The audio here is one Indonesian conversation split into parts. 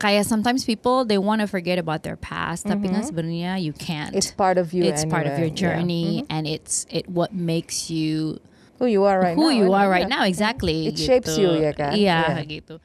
kayak sometimes people they want to forget about their past tapi kan sebenarnya you can't It's part of you it's part of your anyway, yeah. journey mm-hmm. and it's it what makes you Who you are right who now. you are right yeah. now exactly It shapes you, ya kan? iya Iya. gitu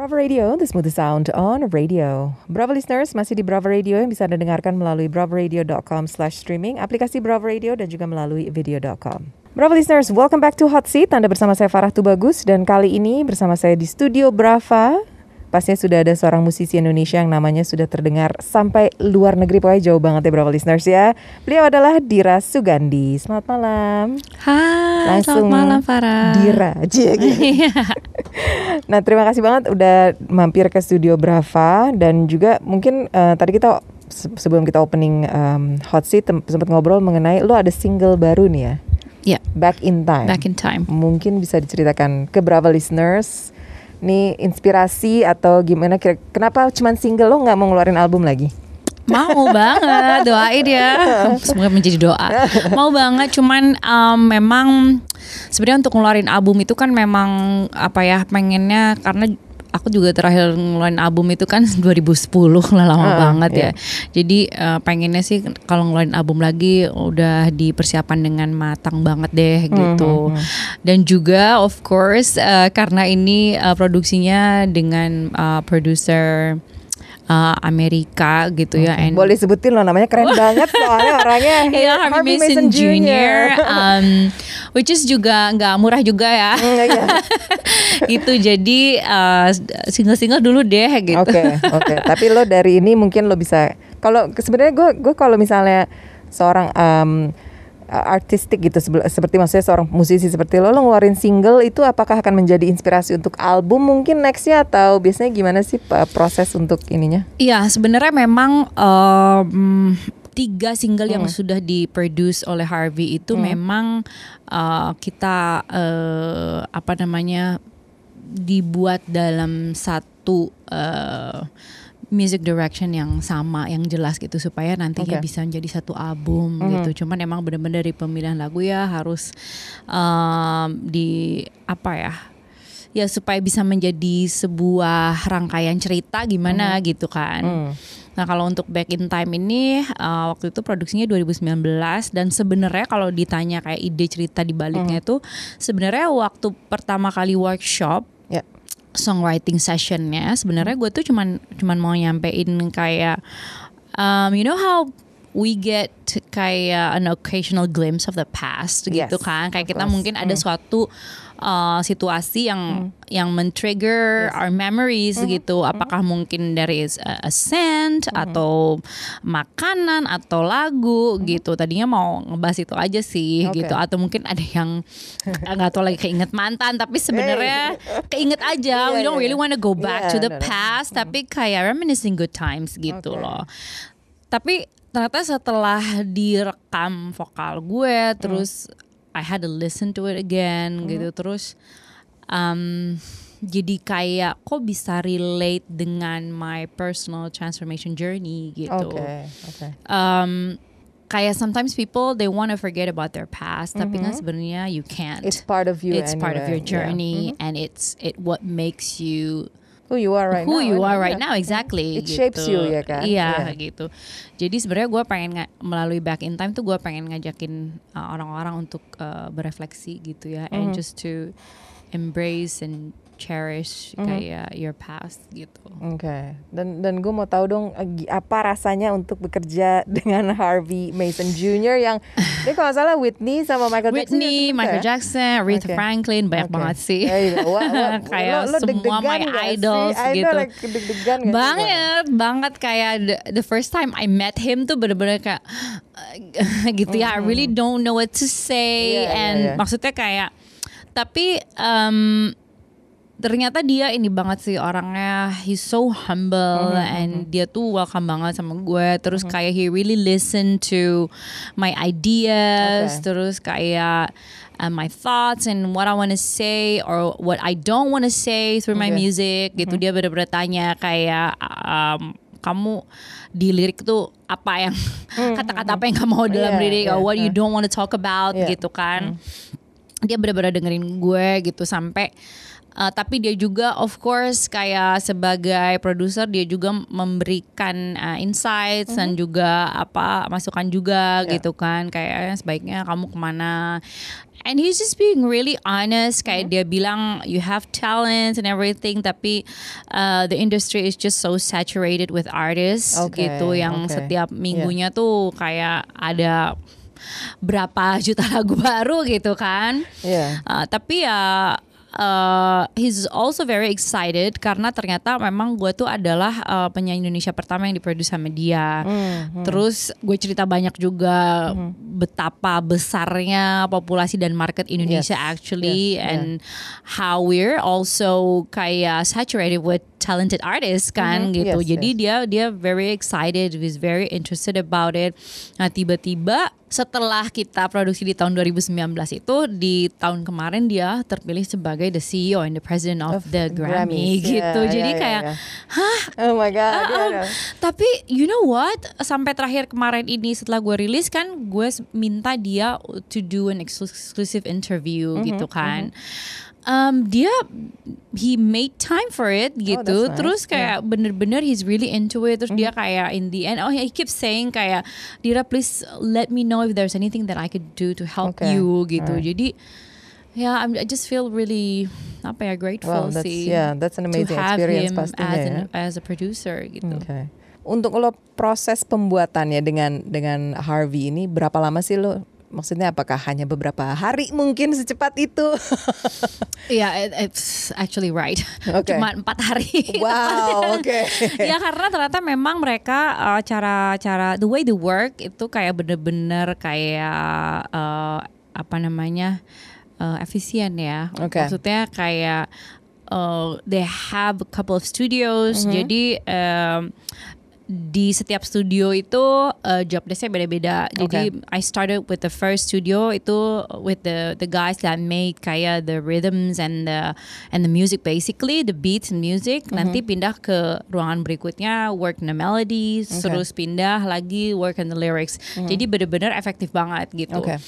Bravo Radio, the smooth sound on radio. Bravo listeners, masih di Bravo Radio yang bisa Anda dengarkan melalui bravoradio.com slash streaming, aplikasi Bravo Radio dan juga melalui video.com. Bravo listeners, welcome back to Hot Seat. Anda bersama saya Farah Tubagus dan kali ini bersama saya di studio Brava. Pastinya sudah ada seorang musisi Indonesia yang namanya sudah terdengar sampai luar negeri. Pokoknya jauh banget ya Bravo listeners ya. Beliau adalah Dira Sugandi. Selamat malam. Hai Langsung selamat malam Farah Dira. Cie, gitu. Iya. Nah, terima kasih banget udah mampir ke studio Brava dan juga mungkin eh, tadi kita se- sebelum kita opening em, hot seat sempat ngobrol mengenai lo ada single baru nih ya. Iya. Back in time. back in time Mungkin bisa diceritakan ke Brava listeners nih inspirasi atau gimana kira kenapa cuman single lo nggak mau ngeluarin album lagi? Mau banget doain ya. Semoga menjadi doa. Mau banget cuman um, memang sebenarnya untuk ngeluarin album itu kan memang apa ya pengennya karena aku juga terakhir ngeluarin album itu kan 2010 lah lama Ah, banget iya. ya. Jadi uh, pengennya sih kalau ngeluarin album lagi udah dipersiapan dengan matang banget deh gitu. Dan juga of course uh, karena ini uh, produksinya dengan uh, produser uh, Amerika gitu ya. and- Boleh sebutin lo namanya keren banget soalnya orangnya Iya, Harvey Mason, Jr. um, which is juga nggak murah juga ya. Hmm, iya. gitu jadi uh, single-single dulu deh gitu. Oke, oke. Tapi lo dari ini mungkin lo bisa kalau sebenarnya gue gue kalau misalnya seorang em, artistik gitu seperti maksudnya seorang musisi seperti lo lo ngeluarin single itu apakah akan menjadi inspirasi untuk album mungkin nextnya atau biasanya gimana sih uh, proses untuk ininya? Iya, sebenarnya memang um, tiga single yang Hmm. sudah diproduce oleh Harvey itu memang uh, kita uh, apa namanya dibuat dalam satu uh, music direction yang sama, yang jelas gitu supaya nantinya Oke. bisa menjadi satu album Mhm. gitu. Cuman emang benar-benar dari pemilihan lagu ya harus um, di apa ya? Ya supaya bisa menjadi sebuah rangkaian cerita gimana gitu kan. Hmm. Nah kalau untuk Back in Time ini uh, waktu itu produksinya 2019 dan sebenarnya kalau ditanya kayak ide cerita di baliknya itu sebenarnya waktu pertama kali workshop. Songwriting sessionnya sebenarnya gue tuh cuman cuman mau nyampein kayak um, you know how we get kayak an occasional glimpse of the past gitu Yes, kan kayak kita course. mungkin ada Mm. suatu uh, situasi yang yang men-trigger Yes. our memories gitu. Apakah mungkin dari is a, scent atau makanan atau lagu gitu. Tadinya mau ngebahas itu aja sih Oke. gitu. Atau mungkin ada yang nggak tahu lagi keinget mantan tapi sebenarnya keinget aja. We Iya, don't iya, really iya. want to go back to Iya, the no, no. past tapi kayak reminiscing good times gitu Oke. loh. Tapi ternyata setelah direkam vokal gue terus I had to listen to it again gitu. Terus um, jadi kayak kok bisa relate dengan my personal transformation journey gitu. Oke, oke. um, kayak sometimes people they want to forget about their past tapi kan sebenarnya you can't. It's part of you it's part of your anyway, yeah. journey and it's it what makes you Who you are right who now. you and- are right yeah. now exactly It gitu. shapes you, ya kan? iya Iya. gitu jadi sebenarnya gue pengen melalui back in time tuh gue pengen ngajakin uh, orang-orang untuk uh, berefleksi gitu ya and Mhm. just to embrace and cherish Mhm. kayak your past gitu Oke, dan dan gue mau tahu dong eh, apa rasanya untuk bekerja dengan Harvey Mason Jr. yang ini kalau salah Whitney sama Michael Jackson. Whitney, Michael ya? Jackson, Aretha Oke. Franklin banyak Oke. banget sih Ya, iya. Wah, wah, Kayak lo, lo semua my sih? idols know, gitu. like, deg-degan nggak sih? banget banget kayak the, the first time I met him tuh bener-bener kayak gitu ya I really don't know what to say Iya, iya, and iya. maksudnya kayak tapi um, ternyata dia ini banget sih orangnya. He's so humble Mhm, and dia tuh welcome banget sama gue. Terus kayak he really listen to my ideas. Okay. terus kayak uh, my thoughts and what I want to say or what I don't want to say through my Okay. music gitu. Dia bener-bener tanya kayak um, kamu di lirik tuh apa yang kata-kata apa yang kamu mau dalam Iya, lirik iya, or what you iya. don't want to talk about Iya. gitu kan. Dia benar-benar dengerin gue gitu sampai uh, tapi dia juga of course kayak sebagai produser dia juga memberikan uh, insights dan juga apa masukan juga Yeah. gitu kan kayak "Eh, sebaiknya kamu ke mana and he's just being really honest kayak dia bilang you have talent and everything tapi uh, the industry is just so saturated with artists Okay, gitu yang okay. setiap minggunya tuh kayak ada berapa juta lagu baru gitu kan. Iya. Uh, tapi ya uh, he's also very excited karena ternyata memang gue tuh adalah uh, penyanyi Indonesia pertama yang diproduksi sama dia. Hmm, Terus gue cerita banyak juga betapa besarnya populasi dan market Indonesia Yes, actually yes, yeah. and how we're also kayak saturated with talented artists kan Mhm, gitu. yes, Jadi dia dia very excited, he's very interested about it. Nah tiba-tiba setelah kita produksi di tahun 2019 itu di tahun kemarin dia terpilih sebagai the CEO and the president of, Of the Grammys. Grammy gitu. Yeah, Jadi yeah, kayak yeah. Oh my god. Yeah, ah. yeah. tapi you know what? Sampai terakhir kemarin ini setelah gue rilis kan gue minta dia to do an exclusive interview Mm-hmm, gitu kan. Um, dia he made time for it gitu. Oh, nice. Terus kayak bener-bener he's really into it. Terus dia kayak in the end oh he keeps saying kayak Dira please let me know if there's anything that I could do to help Okay. you gitu. Alright. Jadi ya I'm, I just feel really apa ya grateful Wow, that's sih. yeah, that's an amazing to have experience him pastinya as, ya. an, as a producer gitu. Oke. Untuk lo proses pembuatannya dengan dengan Harvey ini berapa lama sih lo? Maksudnya apakah hanya beberapa hari mungkin secepat itu? Iya, it- it's actually right. Oke. Cuma empat hari. wow, oke. ya karena ternyata memang mereka uh, cara-cara the way they work itu kayak bener-bener kayak uh, apa namanya uh, efisien ya. Oke. Maksudnya kayak uh, they have a couple of studios. Mm-hmm. Jadi um, di setiap studio itu uh, job desknya beda-beda. Jadi I started with the first studio itu with the the guys that made kayak the rhythms and the and the music basically the beats and music. Nanti pindah ke ruangan berikutnya work on the melodies, Okay. terus pindah lagi work on the lyrics. Jadi bener-bener efektif banget gitu. Oke.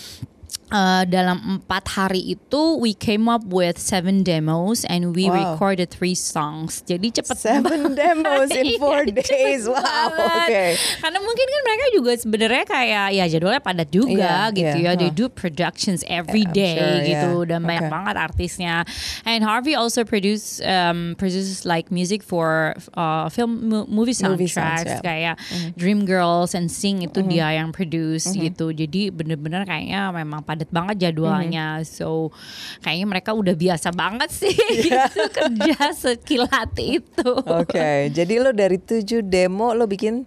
Uh, dalam empat hari itu we came up with seven demos and we Wow. recorded three songs. Jadi cepet Seven demos in four Iya, days. cepet Wow, banget. oke. Karena mungkin kan mereka juga sebenarnya kayak ya jadwalnya padat juga Iya, gitu iya, ya. They huh. do productions every I'm day sure, gitu yeah. dan banyak Okay. banget artisnya. And Harvey also produce um, produces like music for uh, film mo- movie Movie sounds, soundtracks yeah. kayak Dream Girls and Sing itu Mm-hmm. dia yang produce gitu. Jadi bener-bener kayaknya memang padat banget Mm-hmm. jadwalnya. So kayaknya mereka udah biasa banget sih Iya. gitu kerja sekilat itu. Oke, jadi lo dari tujuh demo lo bikin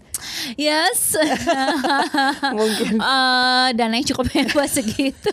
Yes. mungkin. uh, dananya cukup buat segitu.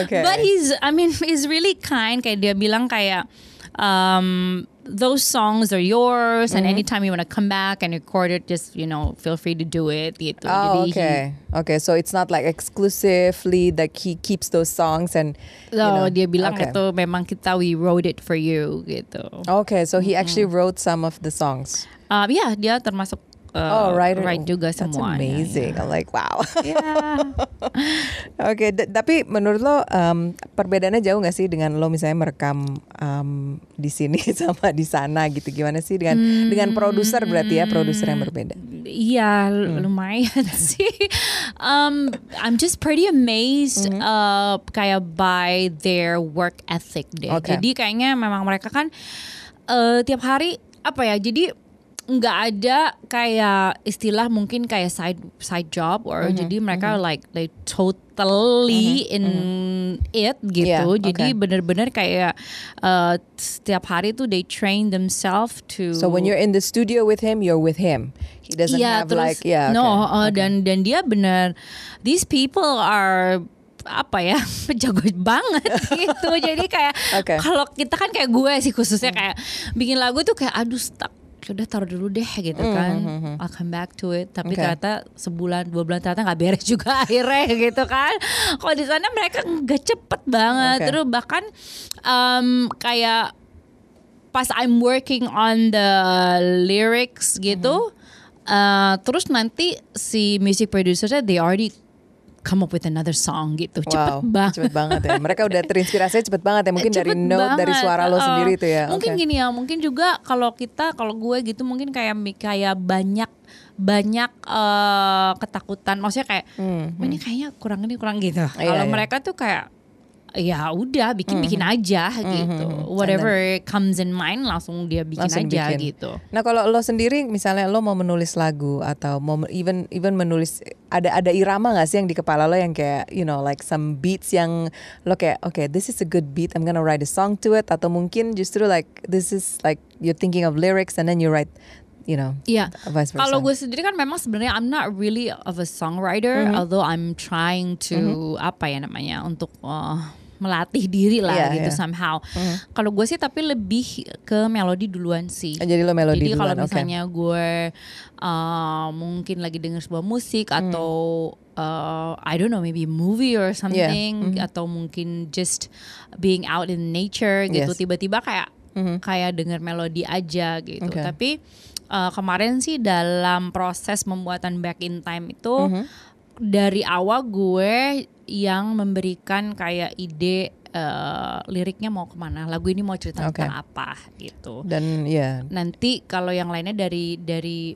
Oke. But he's, I mean, he's really kind. Kayak dia bilang kayak, um, those songs are yours, and Mm-hmm. anytime you want to come back and record it, just you know, feel free to do it. Oh, okay. Okay, so it's not like exclusively that he keeps those songs and you So, know, dia bilang okay. itu memang kita we wrote it for you gitu. Okay, so he actually Mm-hmm. wrote some of the songs. Um, ya dia termasuk uh, oh, right. write juga That's amazing. I'm like, wow. Yeah. Oke, d- tapi menurut lo um, perbedaannya jauh nggak sih dengan lo misalnya merekam um, di sini sama di sana gitu? Gimana sih dengan dengan produser berarti ya produser yang berbeda? Iya Hmm. lumayan sih. Um, I'm just pretty amazed Mm-hmm. uh, kayak by their work ethic deh. Oke. Jadi kayaknya memang mereka kan uh, tiap hari apa ya? Jadi nggak ada kayak istilah mungkin kayak side side job or Mm-hmm. jadi mereka like like totally in it gitu. Yeah, Jadi okay. bener-bener kayak uh, setiap hari tuh they train themselves to So when you're in the studio with him, you're with him. He doesn't Iya, have like yeah. no okay, uh, okay. dan dan dia benar these people are apa ya jago banget gitu jadi kayak Oke. kalau kita kan kayak gue sih khususnya kayak bikin lagu tuh kayak aduh stuck udah taruh dulu deh gitu kan. I'll come back to it. Tapi Oke. ternyata sebulan dua bulan ternyata nggak beres juga akhirnya gitu kan. Kalau di sana mereka nggak cepet banget. Oke. terus bahkan um, kayak pas I'm working on the lyrics gitu, uh, terus nanti si music producernya they already come up with another song gitu cepet wow, banget cepet banget ya. Mereka udah terinspirasi cepet banget ya. Mungkin dari Cepet note, dari banget, suara lo uh, sendiri itu ya. Mungkin Oke. gini ya, mungkin juga kalau kita kalau gue gitu mungkin kayak kayak banyak banyak eh, ketakutan. Maksudnya kayak Hmm, "Oh, ini kayaknya kurang ini kurang gitu. Iya, kalau iya. mereka tuh kayak ya udah bikin bikin aja gitu. mhm. Whatever comes in mind langsung dia bikin Langsung aja bikin. gitu. Nah kalau lo sendiri misalnya lo mau menulis lagu atau mau even even menulis ada ada irama gak sih yang di kepala lo yang kayak you know like some beats yang lo kayak okay this is a good beat I'm gonna write a song to it atau mungkin justru like this is like you're thinking of lyrics and then you write you know Iya. versa. Kalau gue sendiri kan memang sebenarnya I'm not really of a songwriter, Mm-hmm. although I'm trying to apa ya namanya untuk uh, melatih diri lah Iya, gitu iya. Mm-hmm. somehow. Kalau gue sih tapi lebih ke melodi duluan sih. Oh, jadi lo melodi Jadi kalau misalnya gue uh, mungkin lagi denger sebuah musik Mm. atau uh, I don't know maybe movie or something Mm-hmm. atau mungkin just being out in nature gitu Yes. Mm-hmm. tiba-tiba kayak kayak denger melodi aja gitu. Oke. Tapi uh, kemarin sih dalam proses pembuatan Back in Time itu Mm-hmm. dari awal gue yang memberikan kayak ide uh, liriknya mau ke mana, lagu ini mau cerita Oke. tentang apa gitu. Dan ya nanti kalau yang lainnya dari dari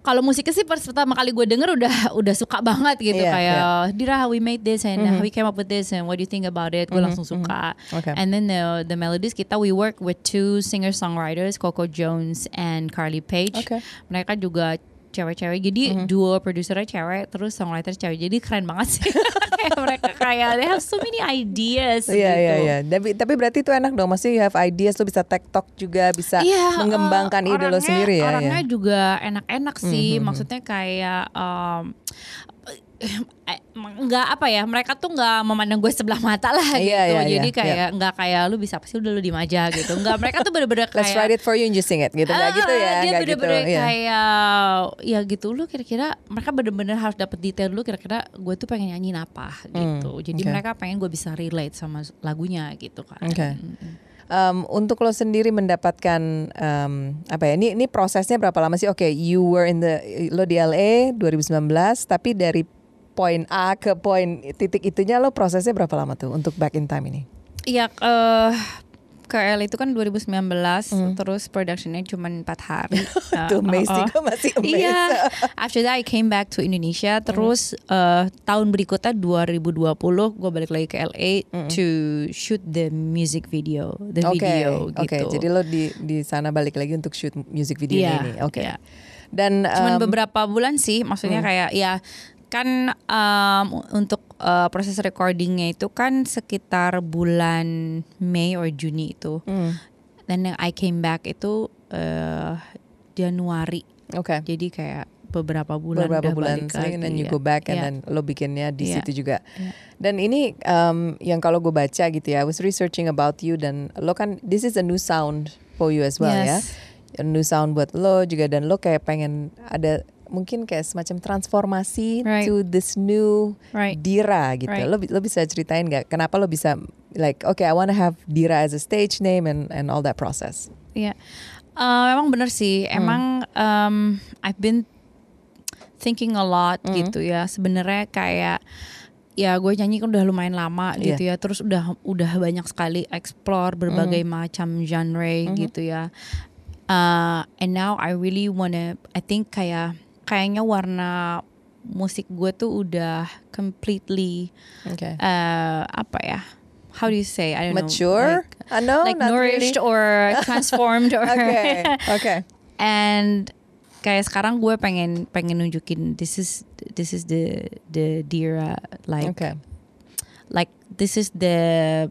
kalau musiknya sih pas pertama kali gue denger udah udah suka banget gitu. Iya, kayak Dira we made this and how we came up with this and what do you think about it? Gue langsung suka. Okay. and then the the melodies kita we work with two singer songwriters Coco Jones and Carly Page. Okay. mereka juga cewek-cewek jadi duo produsernya cewek terus songwriter cewek jadi keren banget sih kayak mereka kayak they have so many ideas Iya gitu iya iya. Tapi tapi berarti itu enak dong. Maksudnya you have ideas lo bisa TikTok juga bisa Iya, mengembangkan eh, ide lo sendiri ya. Orangnya ya. juga enak-enak sih, maksudnya kayak um, nggak apa ya, mereka tuh nggak memandang gue sebelah mata lah gitu. Iya, iya, Jadi iya, kayak nggak kayak lu bisa apa sih udah lu diem aja gitu. Nggak, mereka tuh bener-bener kayak Let's write it for you and you sing it gitu. Nggak gitu ya. Dia gitu. bener-bener Iya. kayak ya gitu lu kira-kira mereka bener-bener harus dapet detail dulu kira-kira gue tuh pengen nyanyiin apa gitu. Jadi Hmm, oke. mereka pengen gue bisa relate sama lagunya gitu kan. Oke. Um, untuk lo sendiri mendapatkan um, apa ya? Ini ini prosesnya berapa lama sih? Oke, you were in the lo di LA 2019, tapi dari poin A ke poin titik itunya lo prosesnya berapa lama tuh untuk back in time ini? Iya, eh ke LA itu kan 2019, Hmm. terus productionnya cuma empat hari. Eh, Tuh amazing, oh, oh. gue masih amazed. Iya. After that I came back to Indonesia. Hmm. Terus eh, tahun berikutnya 2020 gue balik lagi ke LA to shoot the music video, the Hmm. Oke, video oke. gitu. Jadi lo di di sana balik lagi untuk shoot music video Iya, ini. Oke. iya. Dan Cuman um, beberapa bulan sih, maksudnya kayak ya kan em, untuk eh, proses recordingnya itu kan sekitar bulan Mei or Juni itu. hmm, Dan yang I came back itu eh, Januari. oke. Jadi kayak beberapa bulan beberapa udah bulan balik sering lagi, you ya. go back and Iya. then lo bikinnya di Iya. situ juga. Iya. Dan ini um, yang kalau gue baca gitu ya, I was researching about you dan lo kan this is a new sound for you as well Yes. ya. A new sound buat lo juga dan lo kayak pengen ada mungkin kayak semacam transformasi Right. to this new Right. Dira gitu. Right. Lo lo bisa ceritain nggak kenapa lo bisa like okay I want to have Dira as a stage name and and all that process. Iya. Eh, memang bener sih. Hmm. Emang um, I've been thinking a lot Hmm. gitu ya. Sebenarnya kayak ya gue nyanyi kan udah lumayan lama Iya. gitu ya. Terus udah udah banyak sekali explore berbagai Hmm. macam genre gitu ya. Uh, and now I really wanna I think kayak kayaknya warna musik gue tuh udah completely Okay. uh, apa ya? How do you say? I don't Mature? know. Like, Ah, no, like nourished really. or transformed or Okay. Okay. and kayak sekarang gue pengen pengen nunjukin this is this is the the Dira like Okay. like this is the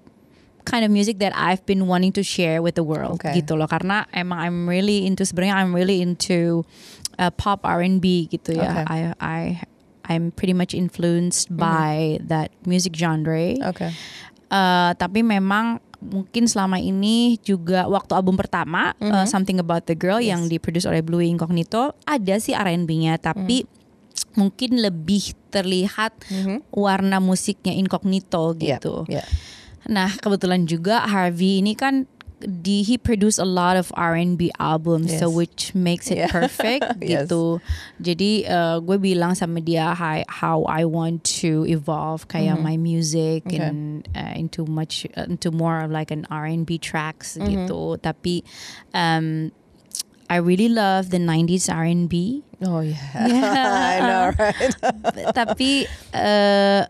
kind of music that I've been wanting to share with the world Okay. gitu loh karena emang I'm really into sebenarnya I'm really into uh, pop R&B gitu ya Okay. I I I'm pretty much influenced by that music genre Okay. Uh, tapi memang mungkin selama ini juga waktu album pertama uh, Something About the Girl yang diproduce oleh Blue Incognito ada sih R&B-nya tapi mungkin lebih terlihat warna musiknya Incognito Yeah, gitu. yeah. Nah kebetulan juga Harvey ini kan di he produced a lot of R&B albums so which makes it Yeah. perfect Yes. gitu. Jadi uh, gue bilang sama dia how, how I want to evolve kayak my music Mm-hmm. Okay. and uh, into much uh, into more of like an R&B tracks Mm-hmm. gitu. Tapi um, I really love the 90s R&B. Oh yeah. Yeah. I know, right? tapi eh,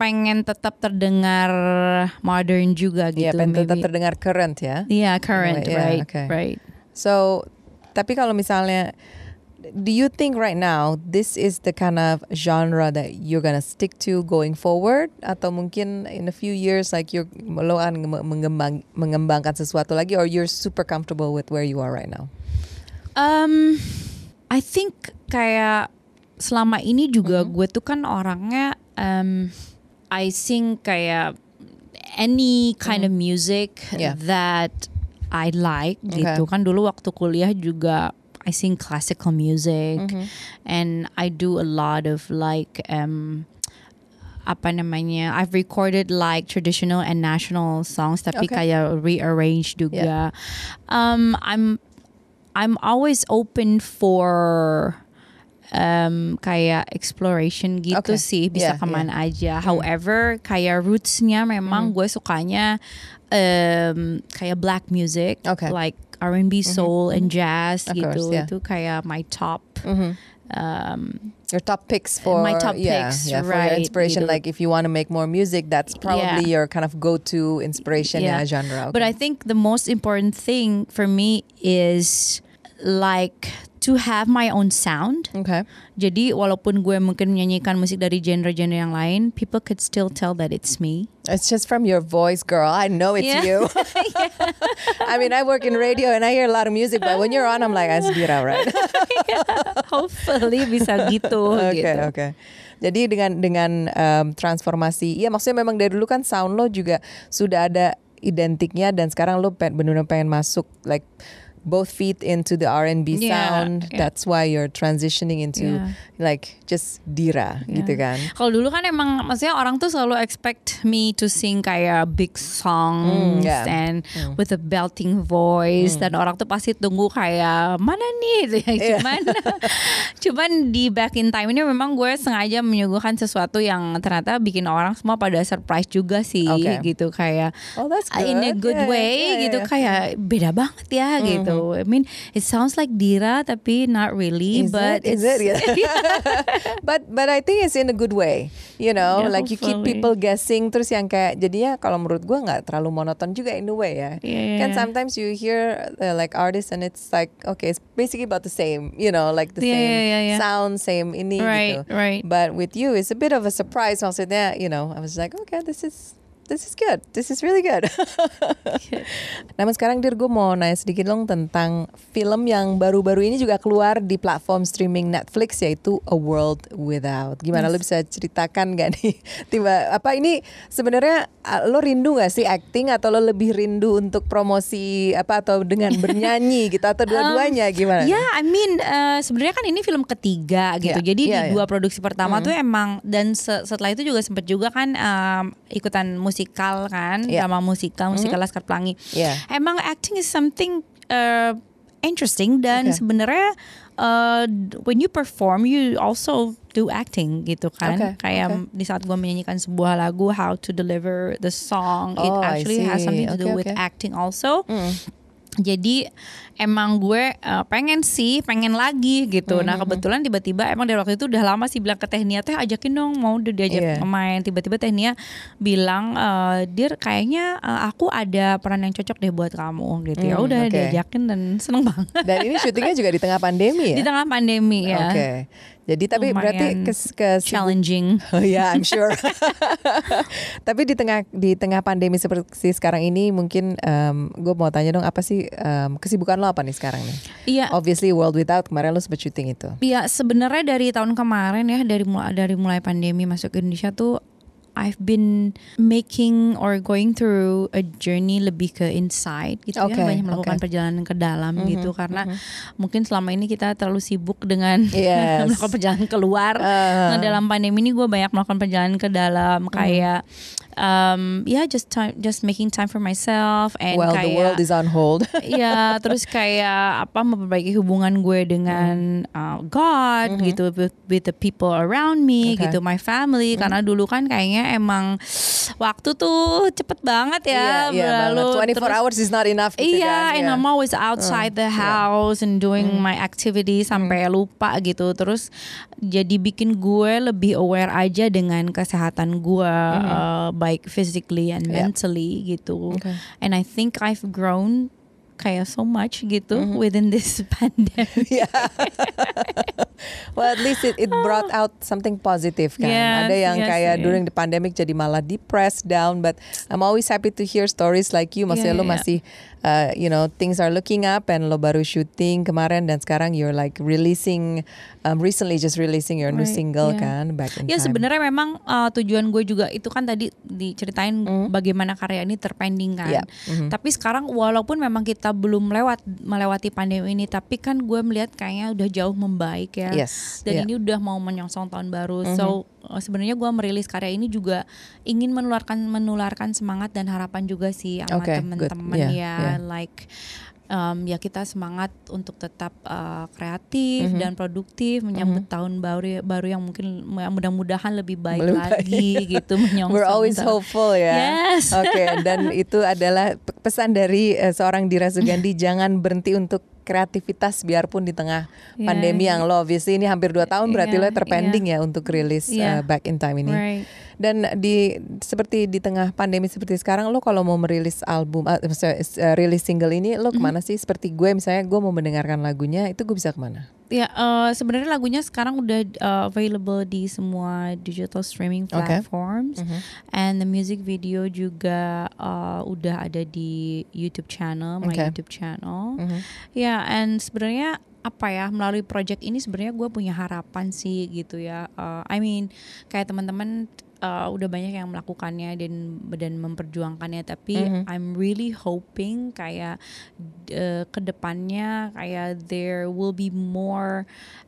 pengen tetap terdengar modern juga Iya, gitu. pengen tetap terdengar current ya. Yeah, current, Yeah, right, okay. right. So, tapi kalau misalnya, do you think right now this is the kind of genre that you're gonna stick to going forward, atau mungkin in a few years like you're lo akan mengembang mengembangkan sesuatu lagi, or you're super comfortable with where you are right now? Um, I think kayak selama ini juga Mm-hmm. gue tuh kan orangnya um, I sing kayak any kind of music Mm-hmm. Yeah. that I like Okay. gitu kan dulu waktu kuliah juga I sing classical music Mm-hmm. and I do a lot of like um apa namanya I've recorded like traditional and national songs tapi Okay. kayak rearrange juga um I'm I'm always open for um kayak exploration gitu Okay. sih bisa Yeah, Mm. ke mana aja however kayak rootsnya memang gue sukanya um kayak black music Okay. like R&B soul and jazz gitu course, yeah. itu kayak my top um Your top picks for My top yeah, picks, yeah, for your right, inspiration. gitu. Like if you want to make more music, that's probably Yeah. your kind of go-to inspiration Yeah. yeah. genre. But okay. I think the most important thing for me is like to have my own sound. okay. Jadi walaupun gue mungkin menyanyikan musik dari genre-genre yang lain, people could still tell that it's me. It's just from your voice, girl. I know it's Yeah. you. I mean, I work in radio and I hear a lot of music, but when you're on, I'm like, Asbira, right? Hopefully bisa gitu Oke, gitu. oke. Jadi dengan dengan um, transformasi, iya maksudnya memang dari dulu kan sound lo juga sudah ada identiknya dan sekarang lo pen- benar-benar pengen masuk like both feet into the R&B Yeah, sound. yeah. That's why you're transitioning into Yeah. like just dira Yeah. gitu kan. Kalau dulu kan emang maksudnya orang tuh selalu expect me to sing kayak big songs Mm, yeah. and with a belting voice dan orang tuh pasti tunggu kayak mana nih ya. Cuman cuman di back in time ini memang gue sengaja menyuguhkan sesuatu yang ternyata bikin orang semua pada surprise juga sih Okay. gitu kayak Oh, that's uh, in a good. Yeah, way yeah, yeah, gitu yeah. kayak beda banget ya gitu. I mean it sounds like Dira tapi not really Is but it? Is it's it? Yeah. but but I think it's in a good way. You know, Yeah, like you keep hopefully. people guessing terus yang kayak jadinya kalau menurut gua nggak terlalu monoton juga in a way ya. Yeah. Kan sometimes you hear uh, like artists and it's like okay, it's basically about the same, you know, like the Yeah, same yeah, yeah. sound, same ini Right, gitu. right. But with you, it's a bit of a surprise. Maksudnya, you know, I was like, okay, this is this is good. This is really good. Namun sekarang Dir, gue mau nanya sedikit dong tentang film yang baru-baru ini juga keluar di platform streaming Netflix yaitu A World Without. Gimana lo bisa ceritakan gak nih? Tiba apa ini sebenarnya lo rindu gak sih acting atau lo lebih rindu untuk promosi apa atau dengan bernyanyi gitu atau dua-duanya gimana? Ya, I mean uh, sebenarnya kan ini film ketiga gitu. Yeah, Jadi yeah, di yeah. dua produksi pertama tuh emang dan se- setelah itu juga sempet juga kan um, ikutan musikal kan, Yeah. drama musikal, musikal Laskar Pelangi. Yeah. Emang acting is something uh, interesting dan Okay. sebenarnya uh, when you perform you also do acting gitu kan. Okay, Kayak okay. di saat gue menyanyikan sebuah lagu how to deliver the song it Oh, I actually has something to do Okay, with okay. acting also. Mm. Jadi emang gue uh, pengen sih, pengen lagi gitu. Mm-hmm. Nah kebetulan tiba-tiba emang dari waktu itu udah lama sih bilang ke Tehnia teh ajakin dong mau udah diajak Iya. main. Tiba-tiba Tehnia bilang, e, dir kayaknya uh, aku ada peran yang cocok deh buat kamu gitu. ya Hmm, udah oke. diajakin dan seneng banget. Dan ini syutingnya juga di tengah pandemi ya? Di tengah pandemi ya. Oke. Jadi tapi berarti Lumayan ke, ke Challenging. Oh ya, I'm sure. Tapi di tengah di tengah pandemi seperti sekarang ini, mungkin gue mau tanya dong, apa sih em, kesibukan lo apa nih sekarang nih? Iya. Obviously World Without kemarin lo sempat syuting itu. Ya sebenarnya dari tahun kemarin ya dari mulai dari mulai pandemi masuk ke Indonesia tuh I've been making or going through a journey lebih ke inside gitu Okay, ya banyak melakukan okay. perjalanan ke dalam Mhm, gitu karena mhm. mungkin selama ini kita terlalu sibuk dengan Yes. melakukan perjalanan keluar Uh, Nah dalam pandemi ini gue banyak melakukan perjalanan ke dalam Hmm. kayak um, ya just time just making time for myself and well, the kayak world is on hold. ya terus kayak apa memperbaiki hubungan gue dengan uh, God Mhm. gitu with, with the people around me Okay. gitu my family Mhm. karena dulu kan kayaknya emang waktu tuh cepet banget ya Iya, iya berlalu banget. 24 Terus- hours is not enough gitu Iya, kan. and Iya. I'm always outside the yeah. house and doing Mm. my activity sampai lupa gitu. Terus jadi bikin gue lebih aware aja dengan kesehatan gue, uh, baik physically and. Yeah. mentally gitu. Okay. And I think I've grown kayak so much gitu Mhm. within this pandemic. Yeah. well, at least it, it brought out something positive kan. Yes, Ada yang yes, kayak yes. during the pandemic jadi malah depressed down, but I'm always happy to hear stories like you. Maksudnya Yeah, lo yeah, masih uh, you know things are looking up and lo baru syuting kemarin dan sekarang you're like releasing um, recently just releasing your new Right, single yeah. kan back in Ya time. sebenarnya memang uh, tujuan gue juga itu kan tadi diceritain Mm. bagaimana karya ini terpending kan. Yeah. Mhm. Tapi sekarang walaupun memang kita belum lewat melewati pandemi ini, tapi kan gue melihat kayaknya udah jauh membaik ya. Yes. Dan yeah. ini udah mau menyongsong tahun baru. Mhm. So uh, sebenarnya gue merilis karya ini juga ingin menularkan menularkan semangat dan harapan juga sih sama Okay, teman-teman Yeah, ya. yeah. Like um, ya kita semangat untuk tetap uh, kreatif Mhm. dan produktif menyambut tahun baru baru yang mungkin mudah-mudahan lebih baik baik. lagi gitu menyongsong. We're always tahun- hopeful ya. Yes. Oke, dan itu adalah pe- pesan dari eh, seorang Dira Sugandi jangan berhenti untuk kreativitas biarpun di tengah Yeah. pandemi yang lo obviously ini hampir dua tahun berarti Yeah, lo terpending ya untuk rilis Yeah. eh, back in time ini. Right. Dan di seperti di tengah pandemi seperti sekarang lo kalau mau merilis album eh, rilis single ini lo ke mana sih? Seperti gue misalnya gue mau mendengarkan lagunya itu gue bisa ke mana? Ya, eh, sebenarnya lagunya sekarang udah uh, available di semua digital streaming platforms, and the music video juga uh, udah ada di YouTube channel, my Oke. YouTube channel. Mhm. Ya, and sebenarnya apa ya melalui project ini sebenarnya gue punya harapan sih gitu ya. Uh, I mean kayak teman-teman uh, udah banyak yang melakukannya dan dan memperjuangkannya, tapi Mhm. I'm really hoping kayak uh, ke depannya kayak there will be more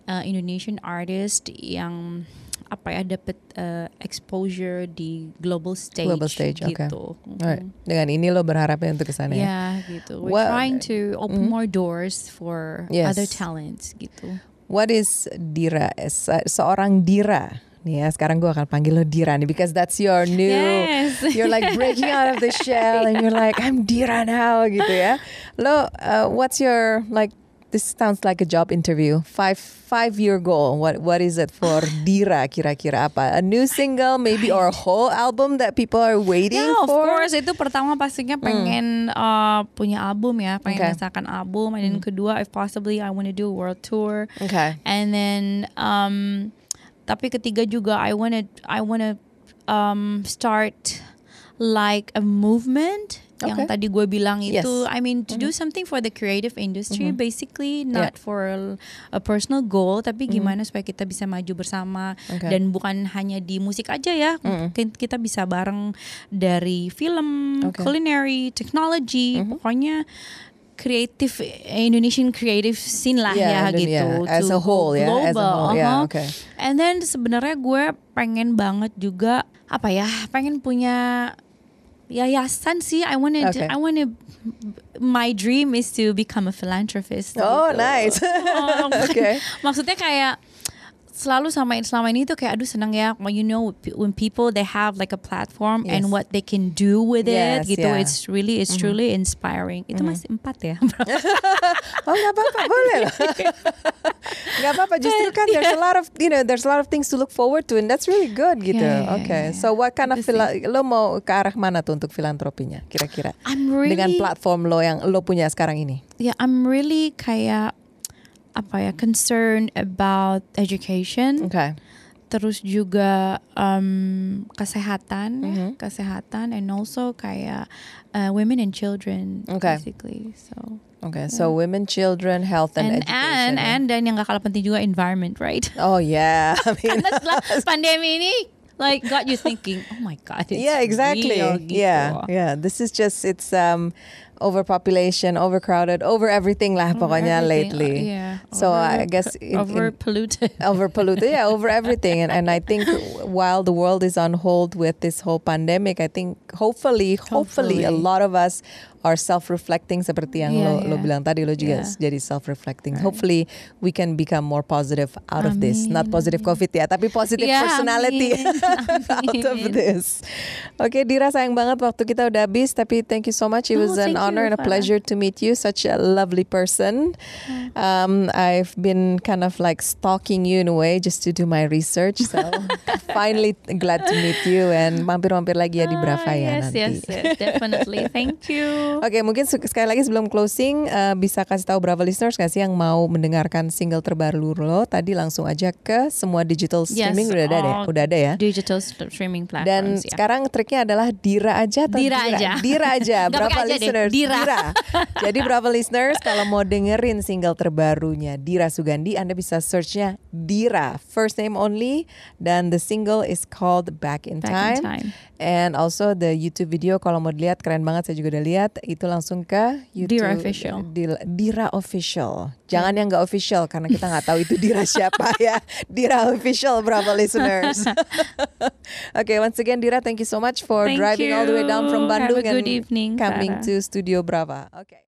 uh, Indonesian artist yang apa ya dapat uh, exposure di global stage, Global stage, gitu. Alright. Dengan ini lo berharapnya untuk ke sana ya. Gitu. We're What- trying to open Mhm. more doors for Yes. other talents gitu. What is Dira? Se- seorang Dira. Nih ya, sekarang gue akan panggil lo Dira nih because that's your new Yes. you're like breaking out of the shell and you're like I'm Dira now gitu ya. Lo uh, what's your like this sounds like a job interview. Five five year goal. What what is it for Dira kira-kira apa? A new single maybe or a whole album that people are waiting of for? course itu pertama pastinya pengen uh, punya album ya, pengen Okay. misalkan album, and then kedua if possibly I want to do a world tour, Okay. and then um, tapi ketiga juga I wanna I wanna um, start like a movement yang Okay. tadi gue bilang Yes. itu I mean to do something for the creative industry basically not Yeah. for a, a personal goal tapi gimana supaya kita bisa maju bersama Okay. dan bukan hanya di musik aja ya Mungkin kita bisa bareng dari film Okay. culinary technology pokoknya creative Indonesian creative scene lah Yeah, ya dan- gitu as a whole ya, as a global. whole. Yeah, Uh-huh. okay. And then sebenarnya gue pengen banget juga apa ya, pengen punya yayasan sih. I wanna Okay. I wanna my dream is to become a philanthropist. Oh, gitu. nice. Oh, Okay. Maksudnya kayak selalu sama selama ini tuh kayak aduh senang ya. You know when people they have like a platform Yes. and what they can do with Yes, it gitu. yeah. it's really it's truly inspiring. Itu masih empat ya? Oh nggak apa-apa. Boleh. Nggak apa-apa. Justru kan there's a lot of you know there's a lot of things to look forward to and that's really good gitu. Yeah, yeah, okay, yeah, so what kind of phila- lo mau ke arah mana tuh untuk filantropinya kira-kira? Really dengan platform lo yang lo punya sekarang ini? yeah, I'm really kayak apa ya concerned about education, Okay. terus juga um, kesehatan, ya, Mhm. kesehatan, and also kayak uh, women and children, Okay. basically. So Okay, so women, children, health and, and education. and ya. and dan yang gak kalah penting juga environment, right? Oh yeah, I mean Karena setelah pandemi ini like got you thinking, oh my god, yeah, exactly. real gitu. Yeah, yeah. This is just it's um overpopulation, overcrowded, over everything lah pokoknya Everything, lately. uh, yeah. So I guess in- in- over polluted. over polluted, yeah, over everything. And and I think while the world is on hold with this whole pandemic, I think hopefully, hopefully, a lot of us are self-reflecting seperti yang lo, Yeah, lo yeah. bilang tadi lo juga Yeah. jadi self-reflecting. Hopefully we can become more positive out of this. Not positive COVID ya, tapi positive Ya, personality amin. out of Amin. this. Oke, Dira sayang banget waktu kita udah habis, tapi thank you so much. It Oh, was an thank honor you, and a pleasure to meet you. Such a lovely person. Um, I've been kind of like stalking you in a way just to do my research. So finally glad to meet you and mampir-mampir lagi ya di Brava Ah, ya yes, nanti. yes, yes, definitely. Thank you. Oke, mungkin se- sekali lagi sebelum closing uh, bisa kasih tahu Brava listeners nggak sih yang mau mendengarkan single terbaru lo? Tadi langsung aja ke semua digital streaming udah ada deh, all udah ada ya. Digital st- streaming Dan platforms. ya. sekarang triknya adalah Dira aja atau Dira aja. Dira aja. Nggak Brava pakai aja deh, listeners. Dira. Jadi Brava listeners kalau mau dengerin single terbarunya Dira Sugandi, Anda bisa searchnya Dira, first name only, dan the single is called Back in Back in Time. Time. And also the YouTube video kalau mau dilihat keren banget saya juga udah lihat itu langsung ke YouTube Dira Official. Dira, Dira Official. Jangan yang nggak official karena kita nggak tahu itu Dira siapa ya. Dira Official Bravo listeners. okay, once again Dira thank you so much for Thank driving all the way down from you. Have a Bandung good and evening, coming Farah. to Studio Brava. Okay.